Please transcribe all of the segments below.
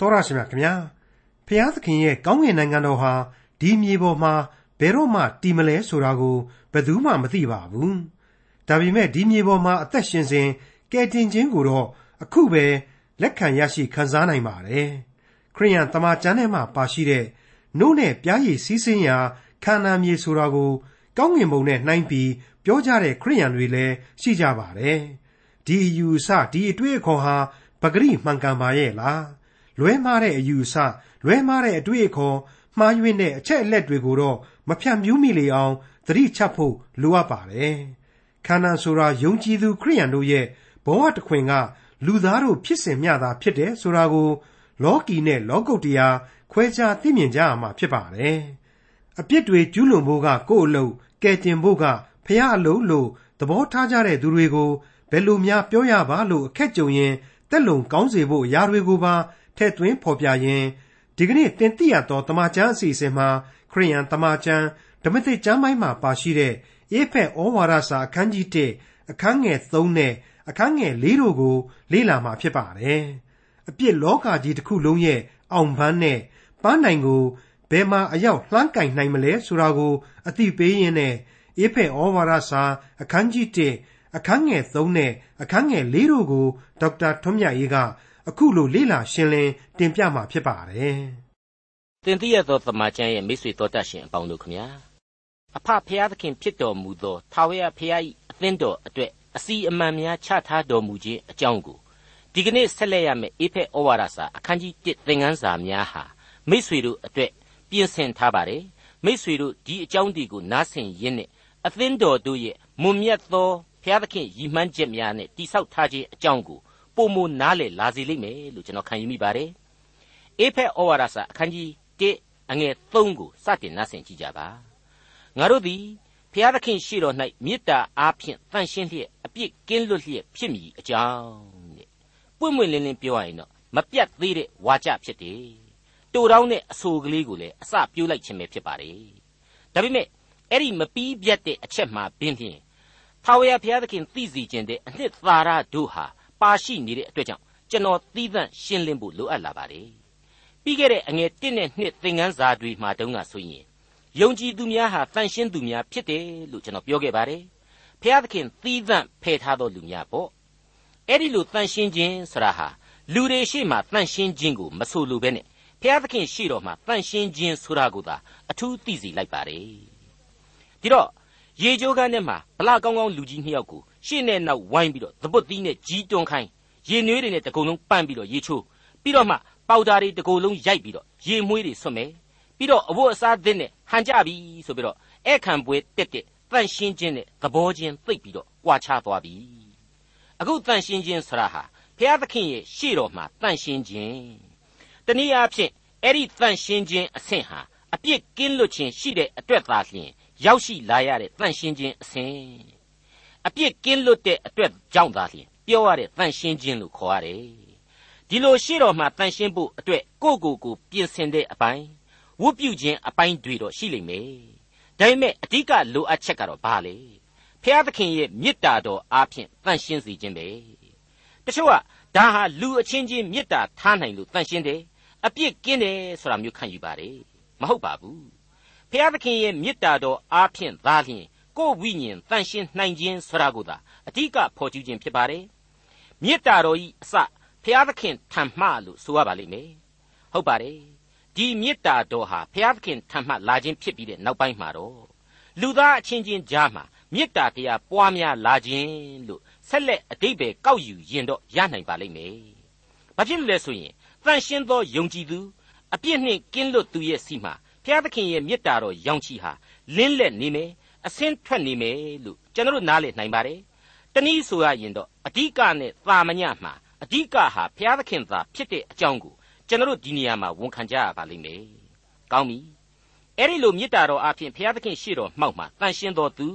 တော်ရရှိမြခင်ဗျာဖျားသခင်ရဲ့ကောင်းကင်နိုင်ငံတော်ဟာဒီမြေပေါ်မှာဘယ်တော့မှတည်မလဲဆိုတာကိုဘယ်သူမှမသိပါဘူးဒါပေမဲ့ဒီမြေပေါ်မှာအသက်ရှင်စဉ်ကယ်တင်ခြင်းကိုတော့အခုပဲလက်ခံရရှိခံစားနိုင်ပါတယ်ခရိယန်တမန်ကျမ်းထဲမှာပါရှိတဲ့နို့နဲ့ပြားရည်စီးဆင်းရာခန္ဓာမြေဆိုတာကိုကောင်းကင်ဘုံနဲ့နှိုင်းပြီးပြောကြတဲ့ခရိယန်တွေလည်းရှိကြပါတယ်ဒီအယူအဆဒီအတွေ့အခေါ်ဟာပဂရိမှန်ကန်ပါရဲ့လား လွဲမှားတဲ့အယူအဆလွဲမှားတဲ့အတွေ့အခေါ်မှားယွင်းတဲ့အချက်အလက်တွေကိုတော့မဖြန့်ဖြူးမိလေအောင်သတိချဖို့လိုအပ်ပါတယ်ခန္ဓာဆိုတာယုံကြည်သူခရိယန်တို့ရဲ့ဘဝတစ်ခွင်ကလူသားတို့ဖြစ်စဉ်မျှသာဖြစ်တယ်ဆိုတာကိုလောကီနဲ့လောကုတ်တရားခွဲခြားသိမြင်ကြရမှာဖြစ်ပါတယ်အပြစ်တွေကျူးလွန်ဖို့ကကိုယ့်အလုပ်ကယ်တင်ဖို့ကဖះအလုပ်လို့သဘောထားကြတဲ့သူတွေကိုဘယ်လိုများပြောရပါလို့အခက်ကြုံရင်တက်လုံကောင်းစေဖို့အရာတွေကိုပါ ထည့်သွင်းဖော်ပြရင်းဒီကနေ့တင်ပြရသောတမန်ကျမ်းအစီအစဉ်မှာခရိယန်တမန်ကျမ်းဓမ္မသစ်ကျမ်းပိုင်းမှာပါရှိတဲ့အေဖက်ဩဝါဒစာအခန်းကြီး1အခန်းငယ်3နဲ့အခန်းငယ်4တို့ကို လေ့လာမှာဖြစ်ပါတယ်။အပြစ်လောကကြီးတစ်ခုလုံးရဲ့အောင်ပန်းနဲ့ပန်းနိုင်ကိုဘယ်မှာအရောက်လှမ်းကင်နိုင်မလဲဆိုတာကို အသိပေးရင်းနဲ့အေဖက်ဩဝါဒစာအခန်းကြီး1အခန်းငယ်3နဲ့အခန်းငယ်4တို့ကိုဒေါက်တာထွန်းမြတ်ရေးက အခုလိုလေ့လာရှင်းလင်းတင်ပြมาဖြစ်ပါတယ်။တင်ပြရသောသမာကျမ်းရဲ့မိတ်ဆွေတော်တတ်ရှင်အပေါင်းတို့ခမညာအဖဖျားသခင်ဖြစ်တော်မူသောထာဝရဘုရား၏အသင်းတော်အတွက်အစီအမံများချထားတော်မူခြင်းအကြောင်းကိုဒီကနေ့ဆက်လက်ရမယ့်အေဖက်ဩဝါဒစာအခန်းကြီး1သင်ခန်းစာများဟာမိတ်ဆွေတို့အတွက်ပြင်ဆင်ထားပါတယ်မိတ်ဆွေတို့ဒီအကြောင်းဒီကိုနားဆင်ရင်းနဲ့အသင်းတော်တို့ရဲ့မွန်မြတ်သောဘုရားသခင်ရည်မှန်းချက်များနဲ့တိဆောက်ထားခြင်းအကြောင်းကို ပုံမနားလေလာစေလိမ့်မယ်လို့ကျွန်တော်ခံယူမိပါတယ်အေဖက်ဩဝါဒစာအခန်းကြီး1အငယ်3ကိုစတင်နားဆင်ကြည့်ကြပါငါတို့သည်ဘုရားသခင်ရှေ့တော်၌မေတ္တာအားဖြင့်တန်ရှင်းလျက်အပြစ်ကင်းလွတ်လျက်ဖြစ်မည်အကြောင်းတဲ့ပွင့်ပွင့်လင်းလင်းပြောရရင်တော့မပြတ်သေးတဲ့ဝါကြဖြစ်တယ်တူတောင်းတဲ့အဆိုကလေးကိုလည်းအစပြိုးလိုက်ခြင်းပဲဖြစ်ပါတယ်ဒါပေမဲ့အဲ့ဒီမပီးပြတ်တဲ့အချက်မှာပင်ဖြင့်ထာဝရဘုရားသခင်သိစီခြင်းတဲ့အနှစ်သာရတို့ဟာ ပါရှိနေတဲ့အတွက်ကြောင့်ကျွန်တော်သီးသန့်ရှင်းလင်းဖို့လိုအပ်လာပါတယ်ပြီးခဲ့တဲ့အငယ်1နဲ့2သင်ခန်းစာတွေမှာတုန်းကဆိုရင်ယုံကြည်သူများဟာတန်ရှင်းသူများဖြစ်တယ်လို့ကျွန်တော်ပြောခဲ့ပါတယ်ဖျားသခင်သီးသန့်ဖယ်ထားသောလူများပေါ့အဲ့ဒီလိုတန်ရှင်းခြင်းဆိုတာဟာလူတွေရှေ့မှာတန်ရှင်းခြင်းကိုမဆိုလိုဘဲနဲ့ဖျားသခင်ရှေ့တော်မှာတန်ရှင်းခြင်းဆိုတာကိုသာအထူးသိစီလိုက်ပါတယ်ဒီတော့ရေကြိုးကန်းထဲမှာဗလာကောင်းကောင်းလူကြီးနှစ်ယောက်ကို ရှေ့နဲ့နောက်ဝိုင်းပြီးတော့သပွတ်သီးနဲ့ကြီးတွန်းခိုင်းရေနွေးတွေနဲ့တကုံလုံးပန့်ပြီးတော့ရေချိုးပြီးတော့မှပေါတာတွေတကုံလုံးရိုက်ပြီးတော့ရေမွှေးတွေဆွတ်မယ်ပြီးတော့အဝတ်အစားသစ်နဲ့ဟန်ကြပြီဆိုပြီးတော့အဲ့ခံပွဲတက်တက်တန့်ရှင်းခြင်းနဲ့သဘောချင်းသိပ်ပြီးတော့ကြွာချသွားပြီအခုတန့်ရှင်းခြင်းဆရာဟာဘုရားသခင်ရဲ့ရှေ့တော်မှာတန့်ရှင်းခြင်းတနည်းအားဖြင့်အဲ့ဒီတန့်ရှင်းခြင်းအဆင့်ဟာအပြစ်ကင်းလွတ်ခြင်းရှိတဲ့အတွက်သာလျှင်ရောက်ရှိလာရတဲ့တန့်ရှင်းခြင်းအဆင့် အပြစ်ကင်းလွတ်တဲ့အတွက်ကြောင့်သာလျှင်ပြောရတဲ့တန့်ရှင်းခြင်းလို့ခေါ်ရတယ်ဒီလိုရှေ့တော်မှာတန့်ရှင်းဖို့အတွက်ကိုယ့်ကိုယ်ကိုပြင်ဆင်တဲ့အပိုင်းဝတ်ပြုခြင်းအပိုင်းတွေတော့ရှိလိမ့်မယ်ဒါပေမဲ့အဓိကလိုအပ်ချက်ကတော့ဘာလဲဖျားသခင်ရဲ့မေတ္တာတော်အားဖြင့်တန့်ရှင်းစေခြင်းပဲတချို့ကဒါဟာလူအချင်းချင်းမေတ္တာထားနိုင်လို့တန့်ရှင်းတယ်အပြစ်ကင်းတယ်ဆိုတာမျိုးခံယူပါတယ်မဟုတ်ပါဘူးဖျားသခင်ရဲ့မေတ္တာတော်အားဖြင့်သာလျှင် ကိုယ်ဝိညာဉ်တန့်ရှင်းနိုင်ခြင်းဆိုတာကိုသာအဓိကဖော်ကျူးခြင်းဖြစ်ပါတယ်မေတ္တာတော်ဤအစဖျားသခင်ထံမှလို့ဆိုရပါလိမ့်မယ်ဟုတ်ပါတယ်ဒီမေတ္တာတော်ဟာဘုရားသခင်ထံမှလာခြင်းဖြစ်ပြီးတဲ့နောက်ပိုင်းမှာတော့လူသားအချင်းချင်းကြားမှာမေတ္တာတရားပွားများလာခြင်းလို့ဆက်လက်အတိတ်ပဲကောက်ယူရင်တော့ရနိုင်ပါလိမ့်မယ်။ဘာဖြစ်လို့လဲဆိုရင်တန်ရှင်းသောယုံကြည်သူအပြစ်နှင့်ကင်းလွတ်သူရဲ့စီမှာဘုရားသခင်ရဲ့မေတ္တာတော်ရောင်ချီဟာလင်းလက်နေမယ် အစင်းထွက်နေမယ်လို့ကျွန်တော်နားလည်နိုင်ပါတယ်။တနည်းဆိုရရင်တော့အဓိကနဲ့သာမညမှာအဓိကဟာဘုရားသခင်သာဖြစ်တဲ့အကြောင်းကိုကျွန်တော်တို့ဒီနေရာမှာဝန်ခံကြရပါလိမ့်မယ်။ကောင်းပြီ။အဲ့ဒီလိုမေတ္တာတော်အပြင်ဘုရားသခင်ရှေ့တော်မှောက်မှာတန်ရှင်းတော်သူ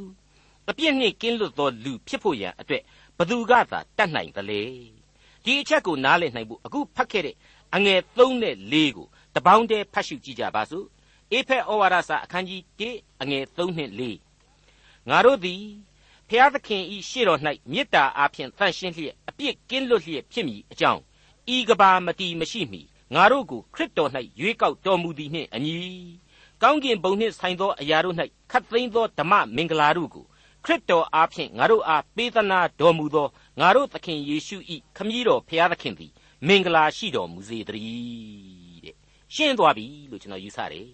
အပြစ်နှင့်ကင်းလွတ်သောလူဖြစ်ဖို့ရန်အတွက်ဘသူကသာတတ်နိုင်သလဲ။ဒီအချက်ကိုနားလည်နိုင်ဖို့အခုဖတ်ခဲ့တဲ့အငယ်3နဲ့4ကိုတပေါင်းတည်းဖတ်ရှုကြည့်ကြပါစို့။အေဖက်ဩဝါဒစာအခန်းကြီး1အငယ်3နဲ့4 ငါတို့သည်ဖျားသခင်ဤရှေ့တော်၌မေတ္တာအားဖြင့်တန်ရှင်းလျက်အပြစ်ကင်းလွတ်လျက်ဖြစ်မည်အကြောင်းဤကဘာမတီမရှိမီငငါတို့ကိုခရစ်တော်၌ရွေးကောက်တော်မူသည်နှင့်အညီကောင်းကင်ဘုံနှင့်ဆိုင်သောအရာတို့၌ခတ်သိမ်းသောဓမ္မမင်္ဂလာတို့ကိုခရစ်တော်အားဖြင့်ငါတို့အားပေးသနာတော်မူသောငါတို့သခင်ယေရှု၏ခမည်းတော်ဖျားသခင်သည်မင်္ဂလာရှိတော်မူစေတည်းတဲ့ရှင်းသွားပြီလို့ကျွန်တော်ယူဆတယ်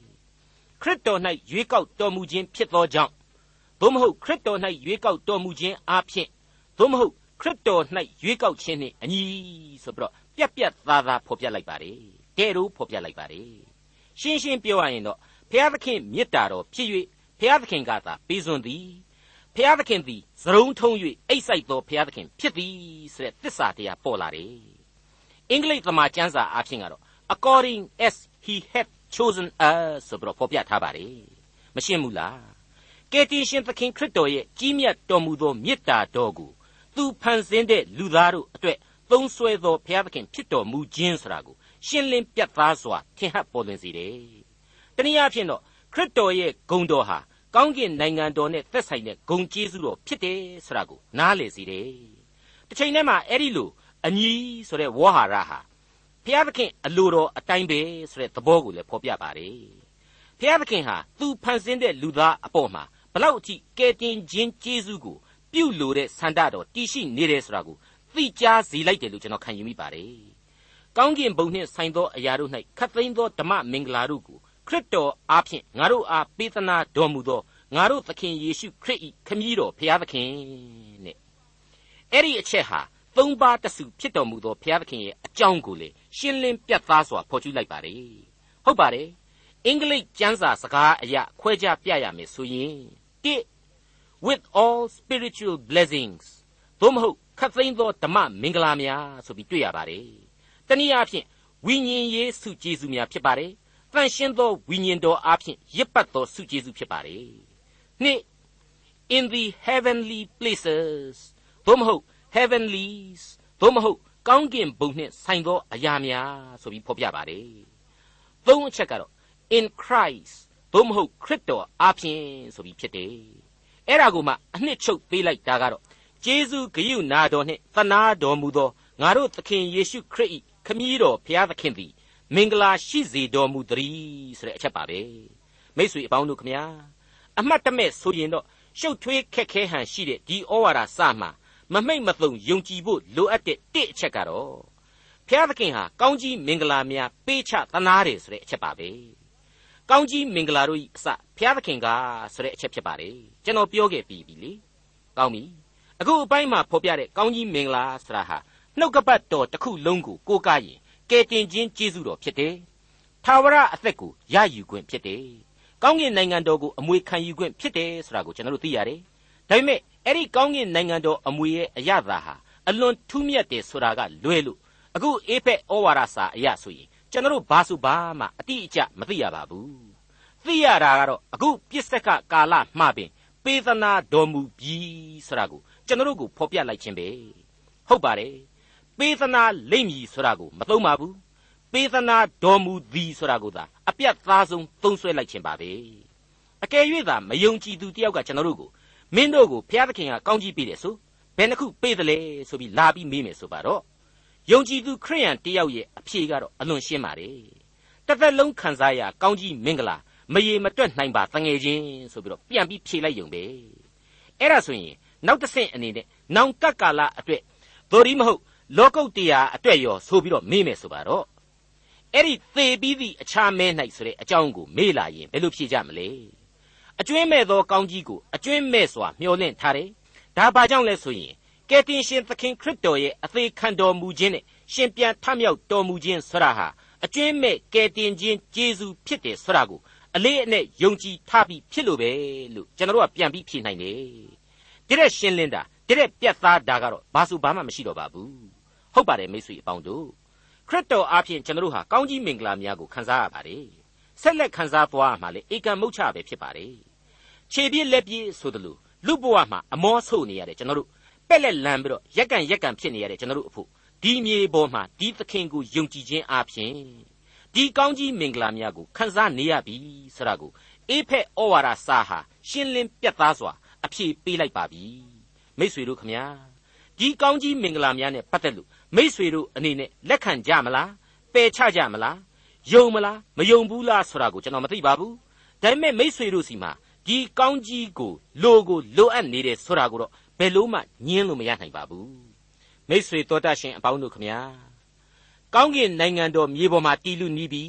ခရစ်တော်၌ရွေးကောက်တော်မူခြင်းဖြစ်သောကြောင့် သို့မဟုတ်ခရစ်တော်၌ရွေးကောက်တော်မူခြင်းအားဖြင့်သို့မဟုတ်ခရစ်တော်၌ရွေးကောက်ခြင်းနှင့်အညီဆိုပြီးတော့ပြက်ပြက်သားသားဖော်ပြလိုက်ပါတယ်တဲ့တို့ဖော်ပြလိုက်ပါတယ်ရှင်းရှင်းပြောရရင်တော့ဖျားသခင်မေတ္တာတော်ဖြစ်၍ဖျားသခင်ကသာပေးစွန်သည်ဖျားသခင်သည်သရုံထုံး၍အိတ်ဆိုင်သောဖျားသခင်ဖြစ်သည်ဆိုတဲ့သစ္စာတရားပေါ်လာတယ်အင်္ဂလိပ်သမာကျမ်းစာအဖြစ်ကတော့ according as he had chosen us ဆိုပြီးတော့ဖော်ပြထားပါတယ်မရှင်းဘူးလား ကယ်တင်ရှင်သခင်ခရစ်တော်ရဲ့ကြီးမြတ်တော်မူသောမေတ္တာတော်ကိုသူဖန်ဆင်းတဲ့လူသားတို့အတွက်သုံးဆွဲသောဘုရားသခင်ဖြစ်တော်မူခြင်းဆိုတာကိုရှင်းလင်းပြတ်သားစွာထင်ဟပ်ပေါ်လွင်စေတယ်။တနည်းအားဖြင့်တော့ခရစ်တော်ရဲ့ဂုဏ်တော်ဟာကောင်းကင်နိုင်ငံတော်နဲ့သက်ဆိုင်တဲ့ဂုဏ်ကျေးဇူးတော်ဖြစ်တယ်ဆိုတာကိုနားလည်စေတယ်။တစ်ချိန်တည်းမှာအဲ့ဒီလိုအညီဆိုတဲ့ဝေါ်ဟာရဟာဘုရားသခင်အလိုတော်အတိုင်းပဲဆိုတဲ့သဘောကိုလည်းဖော်ပြပါတယ်။ဘုရားသခင်ဟာသူဖန်ဆင်းတဲ့လူသားအပေါ်မှာဘ လောက်အထိကယ်တင်ခြင်းကျေးဇူးကိုပြုလို့တဲ့ဆန္ဒတော်တည်ရှိနေတယ်ဆိုတာကိုသိကြားစေလိုက်တယ်လို့ကျွန်တော်ခံယူမိပါတယ်။ကောင်းကင်ဘုံနှင့်ဆိုင်သောအရာတို့၌ခတ်သိမ်းသောဓမ္မမင်္ဂလာတို့ကိုခရစ်တော်အားဖြင့်ငါတို့အားပေးသနာတော်မူသောငါတို့သခင်ယေရှုခရစ်၏ခမည်းတော်ဘုရားသခင်နဲ့အဲ့ဒီအချက်ဟာသုံးပါးတစုဖြစ်တော်မူသောဘုရားသခင်ရဲ့အကြောင်းကိုလေရှင်းလင်းပြတ်သားစွာဖော်ကျူးလိုက်ပါတယ်။ဟုတ်ပါတယ်။အင်္ဂလိပ်ကျမ်းစာစကားအရခွဲခြားပြရမယ်ဆိုရင်1 with all spiritual blessings သို့မဟုတ်ခတ်သိမ်းသောဓမ္မမင်္ဂလာများဆိုပြီးတွေ့ရပါတယ်။တနည်းအားဖြင့်ဝိညာဉ်ရေးစုကျေးဇူးများဖြစ်ပါတယ်။တန်ရှင်းသောဝိညာဉ်တော်အားဖြင့်ရစ်ပတ်သောစုကျေးဇူးဖြစ်ပါတယ်။နှစ် in the heavenly places သို့မဟုတ် heavenlies သို့မဟုတ်ကောင်းကင်ဘုံနှင့်ဆိုင်သောအရာများဆိုပြီးဖော်ပြပါတယ်။သုံးအချက်ကတော့ in Christ သို့မဟုတ်ခရစ်တော်အားဖြင့်ဆိုပြီးဖြစ်တယ်။အဲ့ဒါကိုမှအနှစ်ချုပ်ပေးလိုက်တာကတော့ကျေးဇူးဂရုနာတော်နှင့်သနာတော်မူသောငါတို့သခင်ယေရှုခရစ်၏ခမည်းတော်ဘုရားသခင်သည်မင်္ဂလာရှိစေတော်မူသည်ဆိုတဲ့အချက်ပါပဲမိတ်ဆွေအပေါင်းတို့ခမညာအမှတ်တမဲ့ဆိုရင်တော့ရှုပ်ထွေးခက်ခဲဟန်ရှိတဲ့ဒီဩဝါဒစမှာမမိတ်မသုံယုံကြည်ဖို့လိုအပ်တဲ့တစ်အချက်ကတော့ဘုရားသခင်ဟာကောင်းကြီးမင်္ဂလာများပေးချသနာတယ်ဆိုတဲ့အချက်ပါပဲ ကောင်းကြီးမင်္ဂလာတို့ဤအစဘုရားသခင်ကဆိုတဲ့အချက်ဖြစ်ပါတယ်ကျွန်တော်ပြောခဲ့ပြီးပြီလေကောင်းပြီအခုအပိုင်းမှာဖော်ပြတဲ့ကောင်းကြီးမင်္ဂလာဆိုတာဟာနှုတ်ကပတ်တော်တစ်ခုလုံးကိုကိုးကားရင်ကယ်တင်ခြင်းကျေးဇူးတော်ဖြစ်တယ်။ထာဝရအသက်ကိုရယူခွင့်ဖြစ်တယ်။ကောင်းကင်နိုင်ငံတော်ကိုအမွေခံယူခွင့်ဖြစ်တယ်ဆိုတာကိုကျွန်တော်တို့သိရတယ်။ဒါပေမဲ့အဲ့ဒီကောင်းကင်နိုင်ငံတော်အမွေရဲ့အရသာဟာအလွန်ထူးမြတ်တယ်ဆိုတာကလွဲလို့အခုအေဖက်ဩဝါဒစာအရဆိုရင် ကျွန်တော်တို့ဘာစုဘာမှအတိအကျမသိရပါဘူး။သိရတာကတော့အခုပြစ္ဆကကာလမှပင်ပေးသနာတော်မူပြီးဆိုတာကိုကျွန်တော်တို့ကိုဖော်ပြလိုက်ခြင်းပဲဟုတ်ပါတယ်ပေးသနာလိမ့်မည်ဆိုတာကိုမသုံးပါဘူးပေးသနာတော်မူသည်ဆိုတာကိုသာအပြတ်သားဆုံးသုံးဆွဲလိုက်ခြင်းပါပဲအကယ်၍သာမယုံကြည်သူတယောက်ကကျွန်တော်တို့ကိုမင်းတို့ကိုဘုရားသခင်ကကောင်းကြီးပေးတယ်ဆိုဘယ်နှခုပေးသလဲဆိုပြီးလာပြီးမေးမယ်ဆိုပါတော့ ယုံကြည်သူခရိယန်တယောက်ရဲ့အဖြေကတော့အလွန်ရှင်းပါတယ်တစ်သက်လုံးခံစားရကောင်းကြီးမင်္ဂလာမရေမတွက်နိုင်ပါတငယ်ချင်းဆိုပြီးတော့ပြန်ပြီးဖြေလိုက်ရုံပဲအဲ့ဒါဆိုရင်နောက်တစ်ဆင့်အနေနဲ့နောင်ကပ်ကာလအတွက်သို့ဒီမဟုတ်လောကုတ်တရားအတွက်ရောဆိုပြီးတော့မေးမယ်ဆိုပါတော့အဲ့ဒီသေပြီးသည့်အခြားမဲ၌ဆိုတဲ့အကြောင်းကိုမေးလာရင်ဘယ်လိုဖြေကြမလဲအကျွင်းမဲ့သောကောင်းကြီးကိုအကျွင်းမဲ့စွာမျှော်လင့်ထားတယ်ဒါဘာကြောင့်လဲဆိုရင် ကယ်တင်ရှင်သခင်ခရစ်တော်ရဲ့အသေးခံတော်မူခြင်းနဲ့ရှင်ပြန်ထမြောက်တော်မူခြင်းဆရာဟာအကျွင်းမဲ့ကယ်တင်ခြင်းဂျေဇုဖြစ်တယ်ဆရာကိုအလေးအနက်ယုံကြည်ထားပြီးဖြစ်လို့ပဲလို့ကျွန်တော်တို့ကပြန်ပြီးဖြေနိုင်တယ်တရက်ရှင်းလင်းတာတရက်ပြတ်သားတာကတော့ဘာစုဘာမှမရှိတော့ပါဘူးဟုတ်ပါတယ်မိတ်ဆွေအပေါင်းတို့ခရစ်တော်အားဖြင့်ကျွန်တော်တို့ဟာကောင်းကြီးမင်္ဂလာများကိုခံစားရပါတယ်ဆက်လက်ခံစားသွားမှလည်းဧကံမုတ်ချပဲဖြစ်ပါတယ်ခြေပြည့်လက်ပြည့်ဆိုသလိုလူဘဝမှာအမောဆို့နေရတယ်ကျွန်တော်တို့ ပက်လက်လန်ပြီးတော့ရက်ကန်ရက်ကန်ဖြစ်နေရတယ်ကျွန်တော်တို့အဖို့ဒီမြေပေါ်မှာဒီသခင်ကိုယုံကြည်ခြင်းအပြင်ဒီကောင်းကြီးမင်္ဂလာများကိုခံစားနေရပြီဆိုတာကိုအေဖက်ဩဝါဒစာဟာရှင်းလင်းပြတ်သားစွာအဖြေပေးလိုက်ပါပြီမိษွေတို့ခမညာဒီကောင်းကြီးမင်္ဂလာများနဲ့ပတ်သက်လို့မိษွေတို့အနေနဲ့လက်ခံကြမလားပ ယ်ချကြမလားယုံမလားမယုံဘူးလားဆိုတာကိုကျွန်တော်မသိပါဘူးဒါပေမဲ့မိษွေတို့စီမှာဒီကောင်းကြီးကိုလိုကိုလိုအပ်နေတယ်ဆိုတာကိုတော့ ဘယ်လို့မှညင်းလို့မရနိုင်ပါဘူးမိษွေတော်တတ်ရှင်အပေါင်းတို့ခမညာကောင်းကင်နိုင်ငံတော်မြေပေါ်မှာတည်လူနီးပြီ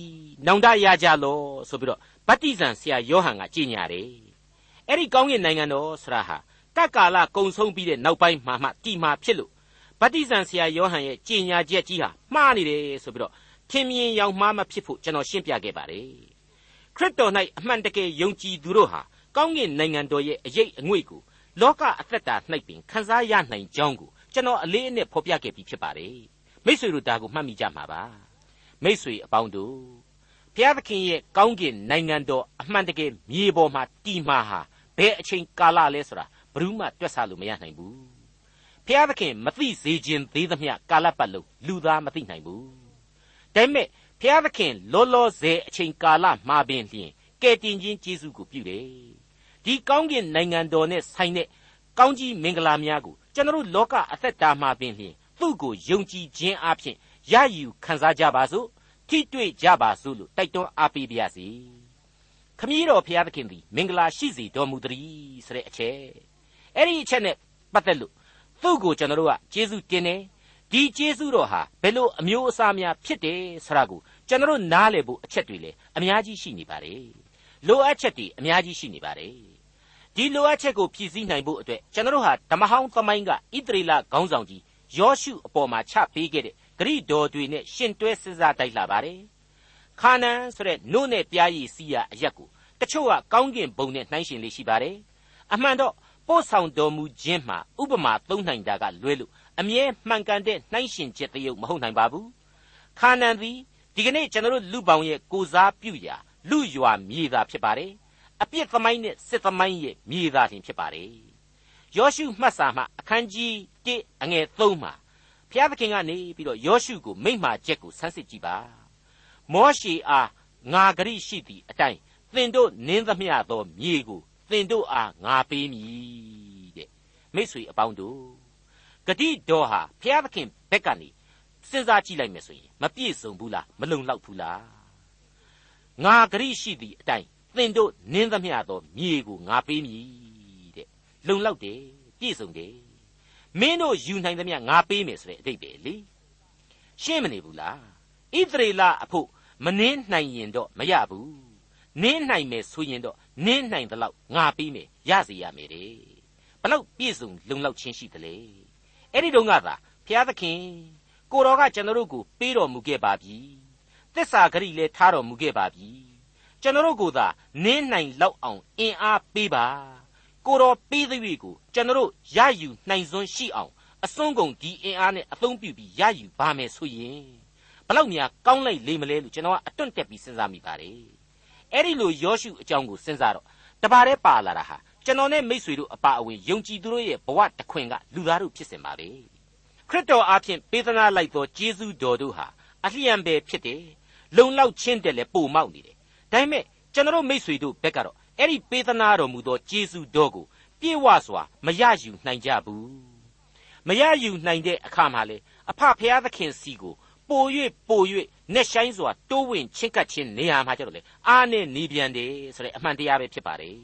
နောင်တရကြလောဆိုပြီးတော့ဗတ္တိဇံဆရာယောဟန်ကကြေညာတယ်အဲ့ဒီကောင်းကင်နိုင်ငံတော်ဆရာဟာကကာလကုံဆုံးပြီးတဲ့နောက်ပိုင်းမှာမှတည်မှာဖြစ်လို့ဗတ္တိဇံဆရာယောဟန်ရဲ့ကြေညာချက်ကြီးဟာမှားနေတယ်ဆိုပြီးတော့ထင်မြင်ရောက်မှားမဖြစ်ဖို့ကျွန်တော်ရှင်းပြခဲ့ပါတယ်ခရစ်တော်၌အမှန်တကယ်ယုံကြည်သူတို့ဟာကောင်းကင်နိုင်ငံတော်ရဲ့အရေးအငွေ့ကို လောကအသက်တာ၌ပင်ခံစားရနိုင်ကြောင်းကိုကျွန်တော်အလေးအနက်ဖော်ပြခဲ့ပြီးဖြစ်ပါတယ်မိษွေတို့ဒါကိုမှတ်မိကြမှာပါမိษွေအပေါင်းတို့ဘုရားသခင်ရဲ့ကောင်းကင်နိုင်ငံတော်အမှန်တကယ်မြေပေါ်မှာတည်မှာဟာဘယ်အချိန်ကာလလဲဆိုတာဘယ်သူမှတွက်ဆလို့မရနိုင်ဘူးဘုရားသခင်မသိစေခြင်းသေးသမျှကာလပတ်လုံးလူသားမသိနိုင်ဘူးဒါပေမဲ့ဘုရားသခင်လောလောဆယ်အချိန်ကာလမှာပင်လျှင်ကယ်တင်ခြင်းကျေးဇူးကိုပြုတယ် ဒီကောင်းကင်နိုင်ငံတော်နဲ့ဆိုင်တဲ့ကောင်းကြီးမင်္ဂလာများကိုကျွန်တော်လောကအသက်တာမှာပင်လျှင်သူ့ကိုယုံကြည်ခြင်းအပြင်ရယူခံစားကြပါစို့ထိတွေ့ကြပါစို့လို့တိုက်တွန်းအားပေးပါရစေခမည်းတော်ဘုရားသခင်သည်မင်္ဂလာရှိစေတော်မူတည်းဆိုတဲ့အချက်အဲ့ဒီအချက်နဲ့ပတ်သက်လို့သူ့ကိုကျွန်တော်တို့ကကျေးဇူးတင်တယ်ဒီကျေးဇူးတော်ဟာဘယ်လိုအမျိုးအစားများဖြစ်တယ်ဆိုတာကိုကျွန်တော်တို့နားလည်ဖို့အချက်တွေလည်းအများကြီးရှိနေပါတယ်လိုအပ်ချက်တွေအများကြီးရှိနေပါတယ် ဒီလိုအပ်ချက်ကိုဖြည့်ဆည်းနိုင်ဖို့အတွက်ကျွန်တော်တို့ဟာဓမ္မဟောင်းသမိုင်းကဣသရေလခေါင်းဆောင်ကြီးယောရှုအပေါ်မှာချပေးခဲ့တဲ့ဂရိတော်တွေနဲ့ရှင်တွဲစဉ်းစားတိုက်လာပါတယ်ခါနန်ဆိုတဲ့နို့နဲ့ပြားရည်စီးရအရက်ကိုတချို့ကကောင်းကင်ဘုံနဲ့နှိုင်းရှင်လေးရှိပါတယ်အမှန်တော့ပို့ဆောင်တော်မူခြင်းမှာဥပမာသုံးနိုင်တာကလွဲလို့အမြဲမှန်ကန်တဲ့နှိုင်းရှင်ချက်တရုပ်မဟုတ်နိုင်ပါဘူးခါနန်သည်ဒီကနေ့ကျွန်တော်တို့လူပောင်ရဲ့ကိုစားပြုရာလူရွာမြေသာဖြစ်ပါတယ် အပြစ်သမိုင်းနဲ့စစ်သမိုင်းရဲ့မြေသာတင်ဖြစ်ပါတယ်ယောရှုမှတ်စာမှအခန်းကြီး1အငယ်3မှာဘုရားသခင်ကနေပြီးတော့ယောရှုကိုမိန့်မာချက်ကိုဆန်းစစ်ကြည့်ပါမောရှေအားငါဂရိရှိသည့်အတိုင်းသင်တို့နင်းသမျှသောမြေကိုသင်တို့အားငါပေးမည်တဲ့မိတ်ဆွေအပေါင်းတို့ဂတိတော်ဟာဘုရားသခင်ဘက်ကနေစဉ်းစားကြည့်လိုက်မယ်ဆိုရင်မပြည့်စုံဘူးလားမလုံလောက်ဘူးလားငါဂရိရှိသည့်အတိုင်း သင်တို့နင်းသမျှသောမြေကိုငါပေးမည်တဲ့လုံလောက်တယ်ပြည့်စုံတယ်မင်းတို့ယူနိုင်သမျှငါပေးမယ်ဆိုတဲ့အတိတ်ပဲလေရှင်းမနေဘူးလားဣသရေလအဖို့မနှင်းနိုင်ရင်တော့မရဘူးနင်းနိုင်မယ်ဆိုရင်တော့နင်းနိုင်သလောက်ငါပေးမယ်ရစီရမယ်တဲ့ဘလောက်ပြည့်စုံလုံလောက်ခြင်းရှိသလဲအဲ့ဒီတုန်းကသာဘုရားသခင်ကိုတော်ကကျွန်တော်တို့ကိုပေးတော်မူခဲ့ပါပြီသစ္စာဂရိလည်းထားတော်မူခဲ့ပါပြီ ကျွန်တော်တို့ကိုသာနင်းနိုင်လောက်အောင်အင်အားပေးပါကိုတော်ပေးသရွေ့ကိုကျွန်တော်တို့ရယူနိုင်စွမ်းရှိအောင်အစွန်းကုန်ဒီအင်အားနဲ့အသုံးပြုပြီးရယူပါမယ်ဆိုရင်ဘလောက်များကောင်းလိုက်လေမလဲလို့ကျွန်တော်ကအတွန့်တက်ပြီးစဉ်းစားမိပါတယ်အဲ့ဒီလိုယောရှုအကြောင်းကိုစဉ်းစားတော့တပါးတည်းပါလာတာဟာကျွန်တော်နဲ့မိษွေတို့အပါအဝင်ယုံကြည်သူတို့ရဲ့ဘဝတခွင်ကလူသားတို့ဖြစ်စင်ပါပဲခရစ်တော်အားဖြင့်ပေးသနာလိုက်သောဂျေဇုတော်တို့ဟာအလျံပဲဖြစ်တယ်လုံလောက်ချင်းတယ်လဲပိုမောက်နေတယ် ဒါပေမဲ့ကျွန်တော်မိษွေတို့ဘက်ကတော့အဲ့ဒီပေးသနာတော်မူသောဂျေဇုတော်ကိုပြေဝစွာမရယူနိုင်ကြဘူးမရယူနိုင်တဲ့အခါမှာလေအဖဖျားသခင်စီကိုပို၍ပို၍နဲ့ဆိုင်စွာတိုးဝင်ချင်းကပ်ခြင်းနေရာမှာကျတော့လေအားနဲ့နေပြန်တယ်ဆိုတဲ့အမှန်တရားပဲဖြစ်ပါတယ်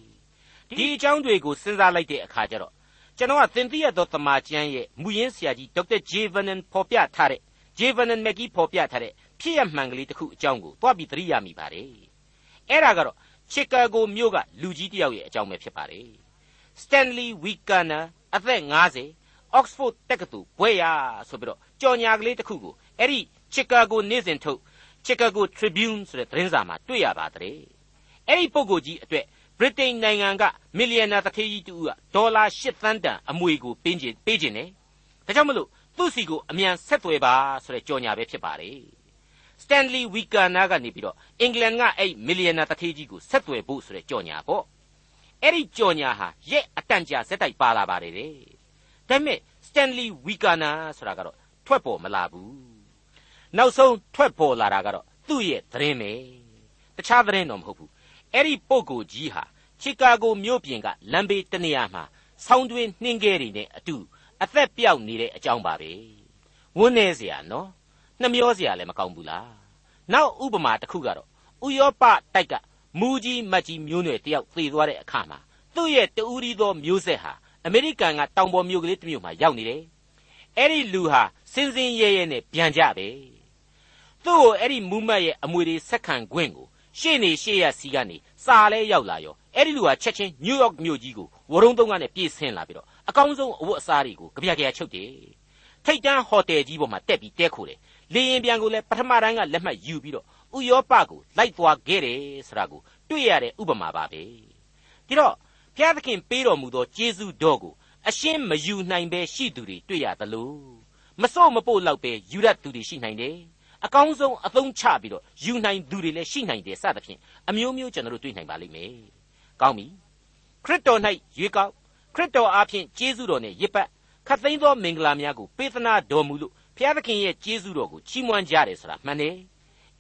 ဒီအကြောင်းတွေကိုစဉ်းစားလိုက်တဲ့အခါကျတော့ကျွန်တော်ကသင်သိရသောတမန်ကျမ်းရဲ့မူရင်းဆရာကြီးဒေါက်တာဂျေဗနန်ဖော်ပြထားတဲ့ဂျေဗနန်မက်ကြီးဖော်ပြထားတဲ့ဖြစ်ရမှန်ကလေးတစ်ခုအကြောင်းကိုတွားပြီးသတိရမိပါတယ် အဲ့ဒါကတော့ချီကာဂိုမြို့ကလူကြီးတယောက်ရဲ့အကြောင်းပဲဖြစ်ပါတယ်စတန်လီဝီကာနာအသက်50 Oxford တက္ကသိုလ်ဘွဲ့ရဆိုပြီးတော့ကြော်ညာကလေးတစ်ခုကိုအဲ့ဒီချီကာဂိုနေ့စဉ်ထုတ်ချီကာဂို Tribune ဆိုတဲ့သတင်းစာမှာတွေ့ရပါတယ်အဲ့ဒီပုဂ္ဂိုလ်ကြီးအတွက်ဗြိတိန်နိုင်ငံကမီလီယံနာတထေးကြီးတူကဒေါ်လာ၈သန်းတန်အမွေကိုပေးခြင်းပေးခြင်းတယ်ဒါကြောင့်မလို့သူ့စီကိုအမြန်ဆက်သွယ်ပါဆိုတဲ့ကြော်ညာပဲဖြစ်ပါတယ် စတန်လီဝီကာနာကနေပြီးတော့အင်္ဂလန်ကအဲ့မီလီယံနာတထေးကြီးကိုဆက်သွယ်ဖို့ဆိုတဲ့ကြော်ညာပေါ့အဲ့ဒီကြော်ညာဟာရဲ့အတန့်ကြာဇက်တိုက်ပါလာပါတယ်တဲ့ဒါပေမဲ့စတန်လီဝီကာနာဆိုတာကတော့ထွက်ပေါ်မလာဘူးနောက်ဆုံးထွက်ပေါ်လာတာကတော့သူ့ရဲ့သတင်းပဲတခြားသတင်းတော့မဟုတ်ဘူးအဲ့ဒီပုဂ္ဂိုလ်ကြီးဟာချီကာဂိုမြို့ပြင်ကလမ်းဘေးတနေရာမှာဆောင်းတွင်းနှင်းခဲတွေနဲ့အတူအသက်ပြောက်နေတဲ့အကြောင်းပါပဲဝန်းနေเสียနော် နှမျောစရာလည်းမကောင်းဘူးလားနောက်ဥပမာတစ်ခုကတော့ဥယောပတိုက်ကမူကြီးမတ်ကြီးမျိုးနွယ်တယောက်သေသွားတဲ့အခါမှာသူ့ရဲ့တူရီသောမျိုးဆက်ဟာအမေရိကန်ကတောင်ပေါ်မြို့ကလေးတစ်မြို့မှာရောက်နေတယ်အဲ့ဒီလူဟာစင်စင်ရဲရဲနဲ့ပြန်ကြပဲသူ့ကိုအဲ့ဒီမူမတ်ရဲ့အမွေတွေဆက်ခံခွင့်ကိုရှေ့နေရှေ့ရစီကနေစာလဲရောက်လာရောအဲ့ဒီလူဟာချက်ချင်းနယူးယောက်မြို့ကြီးကိုဝရုံတုံးကနေပြေးဆင်းလာပြီးတော့အကောင်းဆုံးအဝတ်အစားတွေကိုကြပြကြရချုပ်တယ်ထိတ်တန်းဟိုတယ်ကြီးပေါ်မှာတက်ပြီးတဲခိုတယ် လေရင်ပြန်ကိုလည်းပထမတိုင်းကလက်မှတ်ယူပြီးတော့ဥရောပကိုလိုက်သွားခဲ့တယ်ဆိုတာကိုတွေ့ရတဲ့ဥပမာပါပဲဒီတော့ဘုရားသခင်ပေးတော်မူသောကျေးဇူးတော်ကိုအရှင်းမယူနိုင်ပဲရှိသူတွေတွေ့ရသလိုမစို့မပို့လောက်ပဲယူရသူတွေရှိနိုင်တယ်အကောင်းဆုံးအသုံးချပြီးတော့ယူနိုင်သူတွေလည်းရှိနိုင်တယ်စသဖြင့်အမျိုးမျိုးကျွန်တော်တို့တွေ့နိုင်ပါလိမ့်မယ်ကောင်းပြီခရစ်တော်၌ရွေးကောက်ခရစ်တော်အားဖြင့်ကျေးဇူးတော်နဲ့ရစ်ပတ်ခတ်သိမ်းသောမင်္ဂလာများကိုပေးသနာတော်မူလို့ ဘုရားသခင်ရဲ့ကျေးဇူးတော်ကိုချီးမွမ်းကြတယ်ဆိုတာမှန်တယ်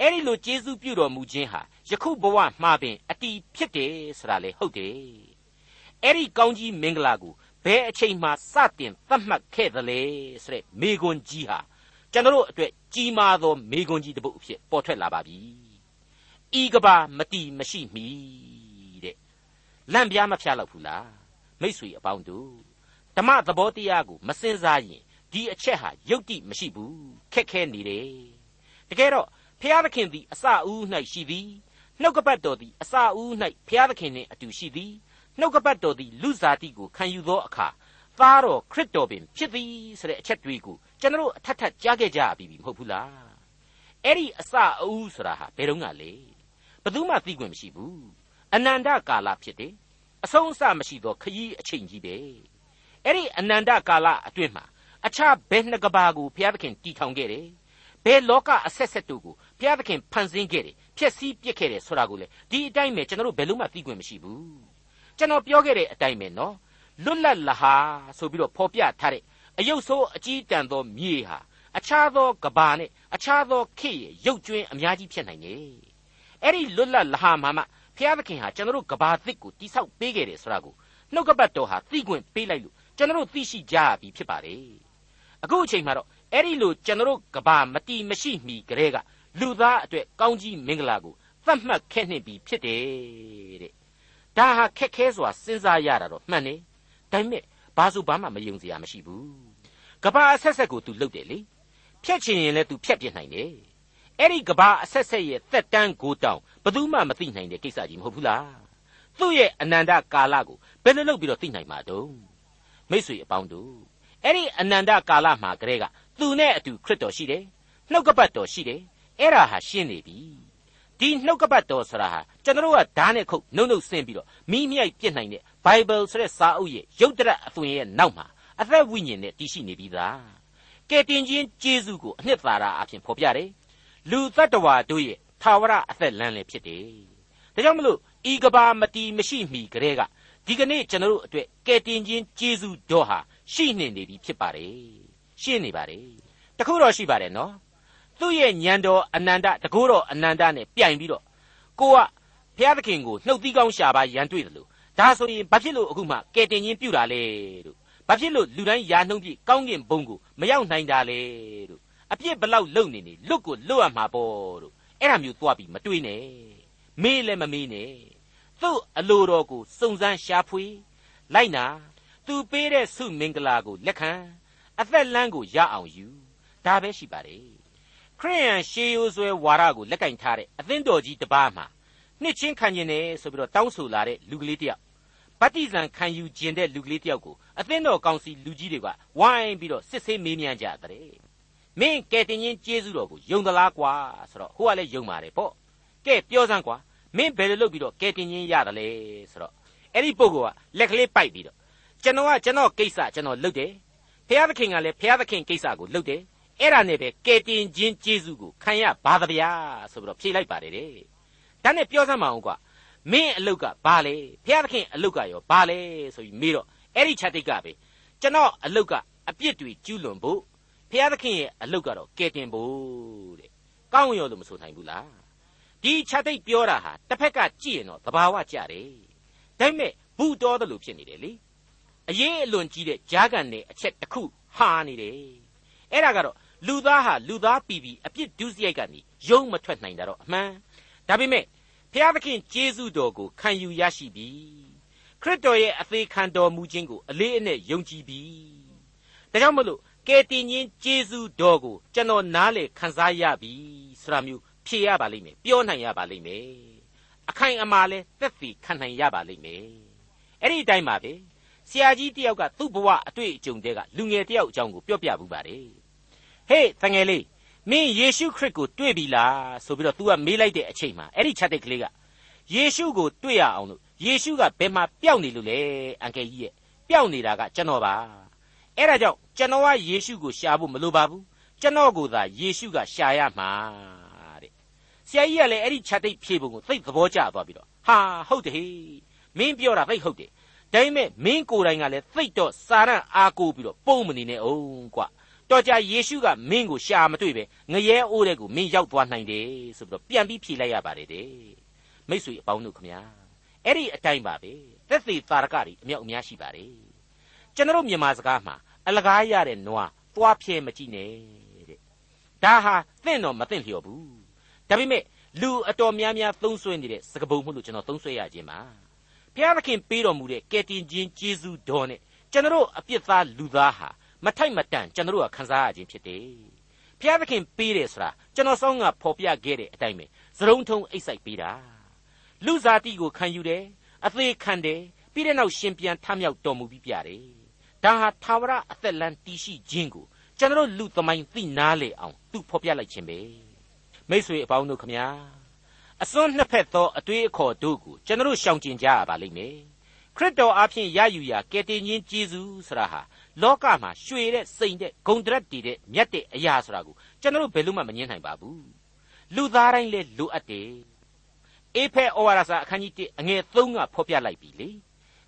အဲ့ဒီလိုကျေးဇူးပြုတော်မူခြင်းဟာယခုဘဝမှာပင်အတီးဖြစ်တယ်ဆိုတာလေဟုတ်တယ်အဲ့ဒီကောင်းကြီးမင်္ဂလာကိုဘယ်အချိန်မှစတင်သတ်မှတ်ခဲ့သလဲဆိုတဲ့မေကွန်ကြီးဟာကျွန်တော်တို့အတွက်ကြီးမားသောမေကွန်ကြီးတစ်ပုဒ်အဖြစ်ပေါ်ထွက်လာပါပြီဤကဘာမတီမရှိမီတဲ့လန့်ပြားမဖျားလောက်ဘူးလားမိษွေအပေါင်းတို့ဓမ္မသဘောတရားကိုမစင်စားရင် ဒီအချက်ဟာယုတ်တိမရှိဘူးခက်ခဲနေတယ်တကယ်တော့ဖျားသခင်သည်အစအဦး၌ရှိသည်နှုတ်ကပတ်တော်သည်အစအဦး၌ဖျားသခင်နှင့်အတူရှိသည်နှုတ်ကပတ်တော်သည်လူစားတိကိုခံယူသောအခါသားတော်ခရစ်တော်ပင်ဖြစ်သည်ဆိုတဲ့အချက်တွေကိုကျွန်တော်အထက်ထက်ကြားခဲ့ကြပြီမဟုတ်ဘူးလားအဲ့ဒီအစအဦးဆိုတာဟာဘယ်တော့ကလဲဘယ်သူမှသိခွင့်မရှိဘူးအနန္တကာလဖြစ်တယ်အဆုံးအစမရှိသောခရီးအချိန်ကြီးပဲအဲ့ဒီအနန္တကာလအတွင်းမှာ အခြားဘယ်နှစ်ကဘာကိုဘုရားသခင်တည်ထောင်ခဲ့တယ်ဘယ်လောကအဆက်ဆက်တို့ကိုဘုရားသခင်ဖန်ဆင်းခဲ့တယ်ဖျက်ဆီးပစ်ခဲ့တယ်ဆိုတာကိုလေဒီအတိုင်းပဲကျွန်တော်တို့ဘယ်လို့မှသိခွင့်မရှိဘူးကျွန်တော်ပြောခဲ့တဲ့အတိုင်းပဲနော်လွတ်လပ်လဟာဆိုပြီးတော့ဖော်ပြထားတဲ့အယုတ်ဆိုးအကြီးတန်သောမြေဟာအခြားသောကဘာနဲ့အခြားသောခေရဲ့ရုပ်ကျွင်းအများကြီးဖြစ်နိုင်တယ်အဲ့ဒီလွတ်လပ်လဟာမှာမှဘုရားသခင်ဟာကျွန်တော်တို့ကဘာသစ်ကိုတိဆောက်ပေးခဲ့တယ်ဆိုတာကိုနှုတ်ကပတ်တော်ဟာသိခွင့်ပေးလိုက်လို့ကျွန်တော်တို့သိရှိကြပြီဖြစ်ပါတယ် အခုအချိန်မှာတော့အဲ့ဒီလိုကျွန်တော်တို့ကဘာမတီမရှိမီကလေးကလူသားအတွက်ကောင်းကြီးမင်္ဂလာကိုသတ်မှတ်ခဲ့နှင့်ပြီဖြစ်တယ်တဲ့ဒါဟာခက်ခဲစွာစဉ်းစားရတာတော့မှန်နေဒါပေမဲ့ဘာလို့ဘာမှမယုံစရာမရှိဘူးကဘာအဆက်ဆက်ကို तू လုတ်တယ်လေဖြတ်ချင်ရင်လည်း तू ဖြတ်ပြစ်နိုင်တယ်အဲ့ဒီကဘာအဆက်ဆက်ရဲ့သက်တမ်းကိုတောင်ဘယ်သူမှမသိနိုင်တဲ့ကိစ္စကြီးမဟုတ်ဘူးလားသူ့ရဲ့အနန္တကာလကိုဘယ်လိုလုပ်ပြီးတော့သိနိုင်မှာတုံးမိษွေအပေါင်းတို့ အဲ့ဒီအနန္တကာလမှာကလေးကသူနဲ့အတူခရစ်တော်ရှိတယ်နှုတ်ကပတ်တော်ရှိတယ်အဲ့ဒါဟာရှင်းနေပြီဒီနှုတ်ကပတ်တော်ဆိုတာဟာကျွန်တော်ကဓာတ်နဲ့ခုတ်နှုတ်နှုတ်ဆင်းပြီးတော့မိမြိုက်ပြစ်နိုင်တဲ့ Bible ဆိုတဲ့စာအုပ်ရဲ့ရုပ်တရက်အသွင်ရဲ့နောက်မှာအသက်ဝိညာဉ်နဲ့တည်ရှိနေပြီးသားကဲတင်ချင်းကျေးဇူးကိုအနှစ်သာရအဖြစ်ဖော်ပြတယ်လူတ attva တို့ရဲ့သာဝရအသက်လမ်းလည်းဖြစ်တယ်ဒါကြောင့်မလို့ဤကဘာမတီမရှိမီကလေးကဒီကနေ့ကျွန်တော်တို့အတွက်ကဲတင်ချင်းကျေးဇူးတော်ဟာ ရှိနေနေပြီဖြစ်ပါတယ်ရှင်းနေပါတယ်တခုတော့ရှိပါတယ်နော်သူ့ရဲ့ညံတော်အနန္တတကိုးတော်အနန္တနဲ့ပြိုင်ပြီးတော့ကိုကဘုရားသခင်ကိုနှုတ်သီးကောင်းရှာပါရန်တွေ့တယ်လို့ဒါဆိုရင်ဘာဖြစ်လို့အခုမှကဲတင်ချင်းပြုတာလဲလို့ဘာဖြစ်လို့လူတိုင်းယာနှုံးပြည့်ကောင်းကင်ဘုံကိုမရောက်နိုင်တာလဲလို့အပြစ်ဘလောက်လုံနေနေလွတ်ကိုလွတ်ရမှာပေါ့လို့အဲ့ဒါမျိုးသွားပြီးမတွေးနဲ့မေးလည်းမမေးနဲ့သူ့အလိုတော်ကိုစုံစမ်းရှာဖွေလိုက်နာ သူပေးတဲ့ဆုမင်္ဂလာကိုလက်ခံအသက်လမ်းကိုရအောင်ယူဒါပဲရှိပါတယ်ခရိယန်ရှေးရိုးဆွဲဝါဒကိုလက်ကင်ထားတဲ့အသင်းတော်ကြီးတစ်ပါးမှာနှစ်ချင်းခံကျင်တယ်ဆိုပြီးတော့တောင်းဆိုလာတဲ့လူကလေးတယောက်ဗတ္တိဇံခံယူခြင်းတဲ့လူကလေးတယောက်ကိုအသင်းတော်ကောင်စီလူကြီးတွေကဝိုင်းပြီးတော့စစ်ဆေးမေးမြန်းကြတဲ့မင်းကဲတင်ချင်းကျေးဇူးတော်ကိုယုံသလားကွာဆိုတော့ဟိုကလည်းယုံပါတယ်ပေါ့ကဲပြောစမ်းကွာမင်းဘယ်လိုလုပ်ပြီးတော့ကဲတင်ချင်းရတယ်လဲဆိုတော့အဲ့ဒီပုဂ္ဂိုလ်ကလက်ကလေးပိုက်ပြီးတော့ ကျွန်တော်ကကျွန်တော်ကိစ္စကျွန်တော်လုပ်တယ်ဖျားသခင်ကလည်းဖျားသခင်ကိစ္စကိုလုပ်တယ်အဲ့ဒါနဲ့ပဲကဲတင်ချင်းကျေးဇူးကိုခံရပါသဗျာဆိုပြီးတော့ဖြေလိုက်ပါတယ်တဲ့ဒါနဲ့ပြောစမ်းမအောင်ကွာမင်းအလုတ်ကဘာလဲဖျားသခင်အလုတ်ကရောဘာလဲဆိုပြီးမေးတော့အဲ့ဒီချက်တိတ်ကပဲကျွန်တော်အလုတ်ကအပြစ်တွေကျူးလွန်ဖို့ဖျားသခင်ရဲ့အလုတ်ကတော့ကဲတင်ဖို့တဲ့ကောင်းရောလို့မဆိုနိုင်ဘူးလားဒီချက်တိတ်ပြောတာဟာတစ်ဖက်ကကြည့်ရင်တော့သဘာဝကျတယ်ဒါပေမဲ့ဘူးတော်တယ်လို့ဖြစ်နေတယ်လေ အရေးအလွန်ကြီးတဲ့ဂျားကန်နဲ့အချက်တစ်ခုဟာနေတယ်အဲ့ဒါကတော့လူသားဟာလူသားပီပီအပြစ်ဒုစရိုက်ကနေယုံမထွက်နိုင်တာတော့အမှန်ဒါပေမဲ့ဖျားသခင်ကျေးဇူးတော်ကိုခံယူရရှိပြီခရစ်တော်ရဲ့အသေးခံတော်မူခြင်းကိုအလေးအနက်ယုံကြည်ပြီဒါကြောင့်မလို့ကယ်တင်ခြင်းကျေးဇူးတော်ကိုကျွန်တော်နားလေခံစားရပြီဆိုတာမျိုးဖြေရပါလိမ့်မယ်ပြောနိုင်ရပါလိမ့်မယ်အခိုင်အမာလဲသက်သေခံနိုင်ရပါလိမ့်မယ်အဲ့ဒီအတိုင်းပါပဲ ဆရာကြီးတယောက်ကသူ့ဘဝအတွေ့အကြုံတွေကလူငယ်တယောက်အကြောင်းကိုပြောပြဘူးပါတယ်ဟေးတငယ်လေးမင်းယေရှုခရစ်ကိုတွေ့ပြီလားဆိုပြီးတော့ तू ကမေးလိုက်တဲ့အချိန်မှာအဲ့ဒီချက်တဲ့ကလေးကယေရှုကိုတွေ့ရအောင်လို့ယေရှုကဘယ်မှာပျောက်နေလို့လဲအန်ကယ်ကြီးရဲ့ပျောက်နေတာကကျွန်တော်ပါအဲ့ဒါကြောင့်ကျွန်တော်ကယေရှုကိုရှာဖို့မလိုပါဘူးကျွန်တော်ကိုသာယေရှုကရှာရမှာတဲ့ဆရာကြီးကလည်းအဲ့ဒီချက်တိတ်ဖြေပုံကိုသိသဘောကျသွားပြီးတော့ဟာဟုတ်တယ်ဟေးမင်းပြောတာသိဟုတ်တယ် ဒါပေမဲ့မင်းကိုယ်တိုင်ကလည်းသိတော့စာရန်အားကိုပြီးတော့ပုံမနေနဲ့အောင်ကွာတော်ကြယေရှုကမင်းကိုရှာမတွေ့ပဲငရဲအိုးတဲ့ကိုမင်းရောက်သွားနိုင်တယ်ဆိုပြီးတော့ပြန်ပြီးဖြေလိုက်ရပါတယ်တဲ့မိတ်ဆွေအပေါင်းတို့ခမညာအဲ့ဒီအတိုင်းပါပဲသက်သေသာရကတွေအမြောက်အများရှိပါတယ်ကျွန်တော်မြန်မာစကားမှာအလကားရတဲ့နွားသွားဖြဲမကြည့်နဲ့တဲ့ဒါဟာသင့်တော်မသင့်လျော်ဘူးဒါပေမဲ့လူအတော်များများသုံးဆွဲနေတဲ့စကပုံမှုလို့ကျွန်တော်သုံးဆွဲရခြင်းပါ ဘုရားသခင်ပေးတော်မူတဲ့ကယ်တင်ခြင်းကျေးဇူးတော်နဲ့ကျွန်တော်အပြစ်သားလူသားဟာမထိုက်မတန်ကျွန်တော်ကခံစားရခြင်းဖြစ်တယ်ဘုရားသခင်ပေးတယ်ဆိုတာကျွန်တော်ဆောင်းကဖော်ပြခဲ့တဲ့အတိုင်းပဲသရုံထုံအိတ်ဆိုင်ပေးတာလူစားတိကိုခံယူတယ်အသေးခံတယ်ပြီးတဲ့နောက်ရှင်ပြန်ထမြောက်တော်မူပြီးပြတယ်ဒါဟာသာဝရအသက်လန်းတည်ရှိခြင်းကိုကျွန်တော်လူသမိုင်းသိနာလေအောင်သူဖော်ပြလိုက်ခြင်းပဲမိษွေအပေါင်းတို့ခမညာ အစွန်းနှစ်ဖက်သောအတွေးအခေါ်တို့ကိုကျွန်တော်ရှောင်ကျင်ကြရပါလိမ့်မယ်ခရစ်တော်အဖင်ရယူရာကယ်တင်ခြင်းကျေးဇူးဆိုတာဟာလောကမှာရွှေတဲ့စိန်တဲ့ဂုံတရက်တည်တဲ့မြတ်တဲ့အရာဆိုတာကိုကျွန်တော်ဘယ်လို့မှမငင်းနိုင်ပါဘူးလူသားတိုင်းလည်းလိုအပ်တယ်အေဖဲဩဝါဒစာအခန်းကြီး1အငယ်3ကဖော်ပြလိုက်ပြီလေ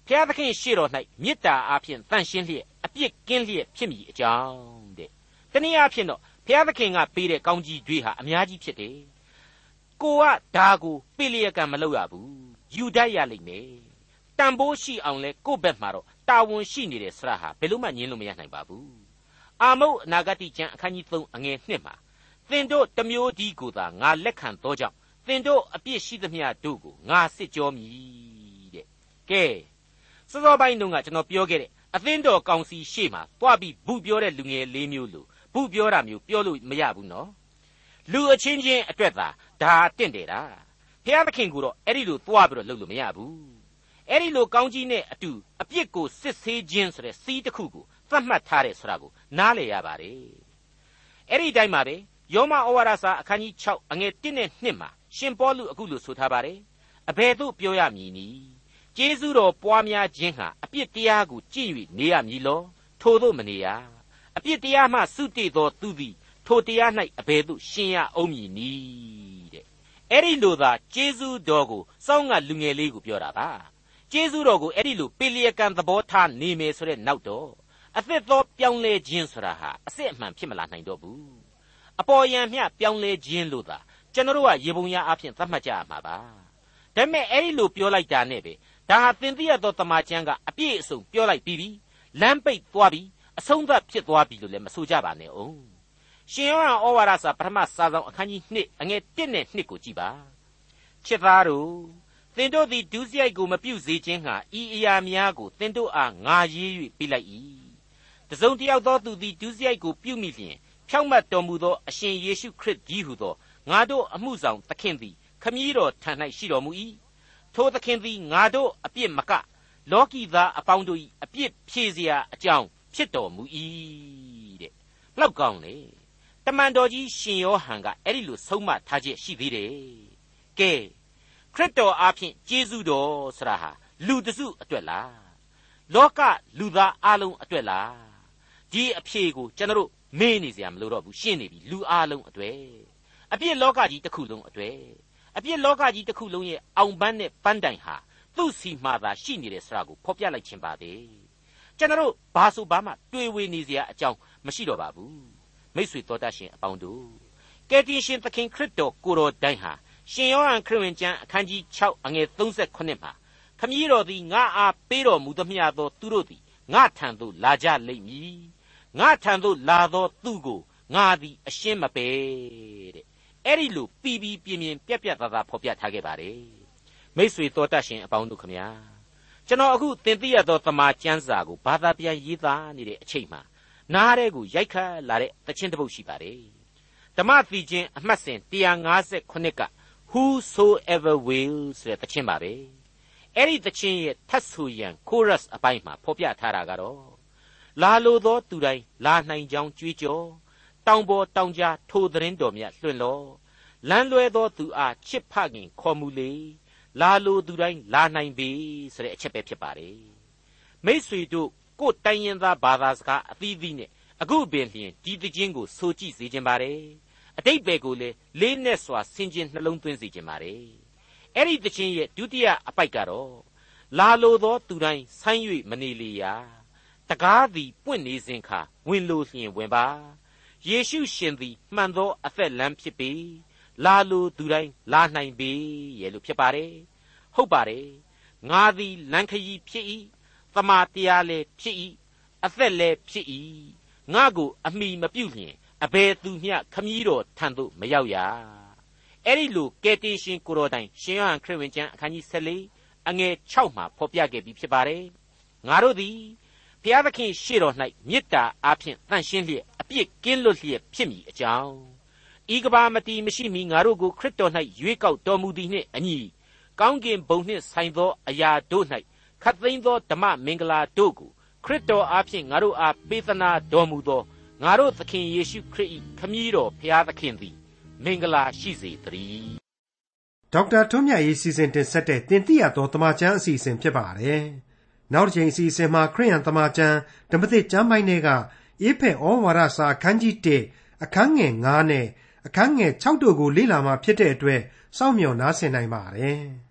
ဖျားသခင်ရှေ့တော်၌မေတ္တာအဖင်တန်ရှင်းလျက်အပြစ်ကင်းလျက်ဖြစ်မိအကြောင်းတဲ့တနည်းအားဖြင့်တော့ဖျားသခင်ကပေးတဲ့ကောင်းကြီးတွေဟာအများကြီးဖြစ်တယ် ကိုကဒါကိုပေးလျက်ကံမလုပ်ရဘူးယူတတ်ရလိမ့်မယ်တန်ဖိုးရှိအောင်လဲကိုယ့်ဘက်မှာတော့တာဝန်ရှိနေတဲ့ဆရာဟာဘယ်လို့မှညင်းလို့မရနိုင်ပါဘူးအာမုတ်အနာဂတိကျမ်းအခန်းကြီး3အငယ်1မှာသင်တို့တမျိုးဒီကိုသာငါလက်ခံသောကြောင့်သင်တို့အပြစ်ရှိသမျှတို့ကိုငါစစ်ကြောမည်တဲ့ကဲစောစောပိုင်းတုန်းကကျွန်တော်ပြောခဲ့တဲ့အသင်းတော်ကောင်စီရှေ့မှာတွားပြီးဘူးပြောတဲ့လူငယ်လေးမျိုးလို့ဘူးပြောတာမျိုးပြောလို့မရဘူးနော် လူအချင်းချင်းအတွက်သာဒါတင့်တယ်တာဖျားသခင်ကတော့အဲ့ဒီလိုတွားပြီးတော့လုပ်လို့မရဘူးအဲ့ဒီလိုကောင်းကြီးနဲ့အတူအပြစ်ကိုစစ်ဆေးခြင်းဆိုတဲ့စီးတစ်ခုကိုသတ်မှတ်ထားတယ်ဆိုတာကိုနားလည်ရပါတယ်အဲ့ဒီတိုင်းမှာပဲယောမဩဝါဒစာအခန်းကြီး6အငယ်1နဲ့2မှာရှင်ပေါလုအခုလိုဆိုထားပါတယ်အဘယ်သို့ပြောရမည်နည်းကျေးဇူးတော်ပွားများခြင်းဟာအပြစ်တရားကိုကြင့်၍နေရမည်လောထို့သို့မနေရအပြစ်တရားမှစုတည်သောသူသည် ထိုတရား၌အဘယ်သို့ရှင်းရအောင်မည်နည်းတဲ့အဲ့ဒီလိုသာကျေးဇူးတော်ကိုစောင်းကလူငယ်လေးကိုပြောတာပါကျေးဇူးတော်ကိုအဲ့ဒီလိုပေလျက်ကံသဘောထားနေမယ်ဆိုတဲ့နောက်တော့အသက်သောပြောင်းလဲခြင်းဆိုတာဟာအစစ်အမှန်ဖြစ်မလာနိုင်တော့ဘူးအပေါ်ယံမျှပြောင်းလဲခြင်းလို့သာကျွန်တော်တို့ကရေပုံရအဖြစ်သတ်မှတ်ကြရမှာပါဒါပေမဲ့အဲ့ဒီလိုပြောလိုက်တာနဲ့ပဲဒါဟာသင်သိရသောတမန်ကျမ်းကအပြည့်အစုံပြောလိုက်ပြီးပြီလမ်းပိတ်သွားပြီအဆုံးသတ်ဖြစ်သွားပြီလို့လည်းမဆိုကြပါနဲ့အောင် ရှင်ယောဟန်ဩဝါဒစာပထမစာဆောင်အခန်းကြီး1အငယ်1နဲ့2ကိုကြည်ပါချစ်သားတို့သင်တို့သည်ဒုစရိုက်ကိုမပြုတ်စေခြင်းဟာဤအရာများကိုသင်တို့အားငါရေး၍ပြလိုက်၏တစုံတယောက်သောသူသည်ဒုစရိုက်ကိုပြုတ်မိလျှင်ဖြောက်မတ်တော်မူသောအရှင်ယေရှုခရစ်ကြီးဟုသောငါတို့အမှုဆောင်သခင်သည်ခမည်းတော်ထံ၌ရှိတော်မူ၏ထိုသခင်သည်ငါတို့အပြစ်မကလောကီသားအပေါင်းတို့၏အပြစ်ဖြေစရာအကြောင်းဖြစ်တော်မူ၏တဲ့လောက်ကောင်းလေ တမန်တော်ကြီးရှင်ယောဟန်ကအဲ့ဒီလိုဆုံးမထားချက်ရှိသေးတယ်ကဲခရစ်တော်အားဖြင့်ကျေးဇူးတော်ဆရာဟာလူတစုအတွက်လားလောကလူသားအလုံးအတွက်လားဒီအဖြေကိုကျွန်တော်မေးနေစရာမလိုတော့ဘူးရှင်းနေပြီလူအလုံးအတွက်အပြစ်လောကကြီးတစ်ခုလုံးအတွက်အပြစ်လောကကြီးတစ်ခုလုံးရဲ့အောင်ပန်းနဲ့ပန်းတိုင်ဟာသူ့စီမှသာရှိနေတဲ့ဆရာကိုဖော်ပြလိုက်ခြင်းပါပဲကျွန်တော်ဘာဆိုဘာမှတွေ့ဝေနေစရာအကြောင်းမရှိတော့ပါဘူး မိษွေတော်တတ်ရှင်အပေါင်းတို့ကယ်တင်ရှင်သခင်ခရစ်တော်ကိုတော်တိုင်ဟာရှင်ယောဟန်ခရစ်ဝင်ကျမ်းအခန်းကြီး6အငယ်38မှာခမည်းတော်သည်ငါအားပေးတော်မူသမျှသောသူတို့သည်ငါထံသို့လာကြလိမ့်မည်ငါထံသို့လာသောသူကိုငါသည်အရှင်းမပဲတဲ့အဲ့ဒီလိုပြီးပြီးပြင်းပြင်းပြက်ပြက်သားသားဖော်ပြထားခဲ့ပါတယ်မိษွေတော်တတ်ရှင်အပေါင်းတို့ခမညာကျွန်တော်အခုသင်သိရသောတမန်ကျမ်းစာကိုဘာသာပြန်ရေးသားနေတဲ့အချိန်မှာ နားတဲ့ကိုရိုက်ခတ်လာတဲ့သချင်းတစ်ပုဒ်ရှိပါတယ်ဓမ္မသီချင်းအမှတ်စဉ်158က whosoever will ဆိုတဲ့သချင်းပါပဲအဲ့ဒီသချင်းရဲ့ထတ်ဆူရန် chorus အပိုင်းမှာဖော်ပြထားတာကတော့လာလိုသောသူတိုင်းလာနိုင်ကြောင်းကြွေးကြော်တောင်ပေါ်တောင်ကြားထိုသတင်းတော်မြတ်လွှင့်လောလမ်းလွဲသောသူအားချစ်ဖခင်ခေါ်မူလေလာလိုသူတိုင်းလာနိုင်ပြီဆိုတဲ့အချက်ပဲဖြစ်ပါတယ်မိษွေတို့ ကိုယ်တိုင်းရင်သားဘာသာစကားအသီးသီးနဲ့အခုပင်လျင်ဒီသခြင်းကိုဆိုကြည့်စေခြင်းပါတယ်အတိတ်ပဲကိုလေလေးနဲ့စွာဆင်ခြင်နှလုံးသွင်းစေခြင်းပါတယ်အဲ့ဒီသခြင်းရဲ့ဒုတိယအပိုက်ကတော့လာလိုသောသူတိုင်းဆိုင်း၍မနေလေရာတကားသည်ပွင့်နေစဉ်ခါဝင်လိုလျင်ဝင်ပါယေရှုရှင်သည်မှန်သောအသက်လမ်းဖြစ်ပေလာလိုသူတိုင်းလာနိုင်ပေရဲ့လို့ဖြစ်ပါတယ်ဟုတ်ပါတယ်ငါသည်လမ်းခရီးဖြစ်၏ သမာတရားလည်းဖြစ်၏အသက်လည်းဖြစ်၏ငါကိုအမိမပြုတ်လျင်အဘယ်သူမျှခမည်းတော်ထံသို့မရောက်ရအဲ့ဒီလိုကယ်တင်ရှင်ကိုတော်တိုင်ရှင်ယောဟန်ခရစ်ဝင်ကျမ်းအခန်းကြီး14အငယ်6မှာဖော်ပြခဲ့ပြီးဖြစ်ပါတယ်ငါတို့သည်ဘုရားသခင်ရှေ့တော်၌မေတ္တာအားဖြင့်တန်ရှင်းလျက်အပြစ်ကင်းလွတ်လျက်ဖြစ်မိအကြောင်းဤကဘာမတီမရှိမီငါတို့ကိုခရစ်တော်၌ရွေးကောက်တော်မူသည်နှင့်အညီကောင်းကင်ဘုံနှင့်ဆိုင်သောအရာတို့၌ ခတ်သိမ်းသောဓမ္မမင်္ဂလာတို့ကိုခရစ်တော်အားဖြင့်ငါတို့အားပေးသနာတော်မူသောငါတို့သခင်ယေရှုခရစ်၏ခမည်းတော်ဖျားသခင်သည် မင်္ဂလာရှိစေတည်းဒေါက်တာထွန်းမြတ်ရေးစီစဉ်တင်ဆက်တဲ့တင်ပြရသောတမချန်းအစီအစဉ်ဖြစ်ပါတယ်နောက်တစ်ချိန်အစီအစဉ်မှာခရိယန်တမချန်းဓမ္မသစ်ကျမ်းပိုင်းတွေကအေဖက်ဩဝါဒစာအခန်းကြီး1အခန်းငယ်9နဲ့အခန်းငယ်6တို့ကိုလေ့လာမှဖြစ်တဲ့အတွက်စောင့်မျှော်နားဆင်နိုင်ပါတယ်။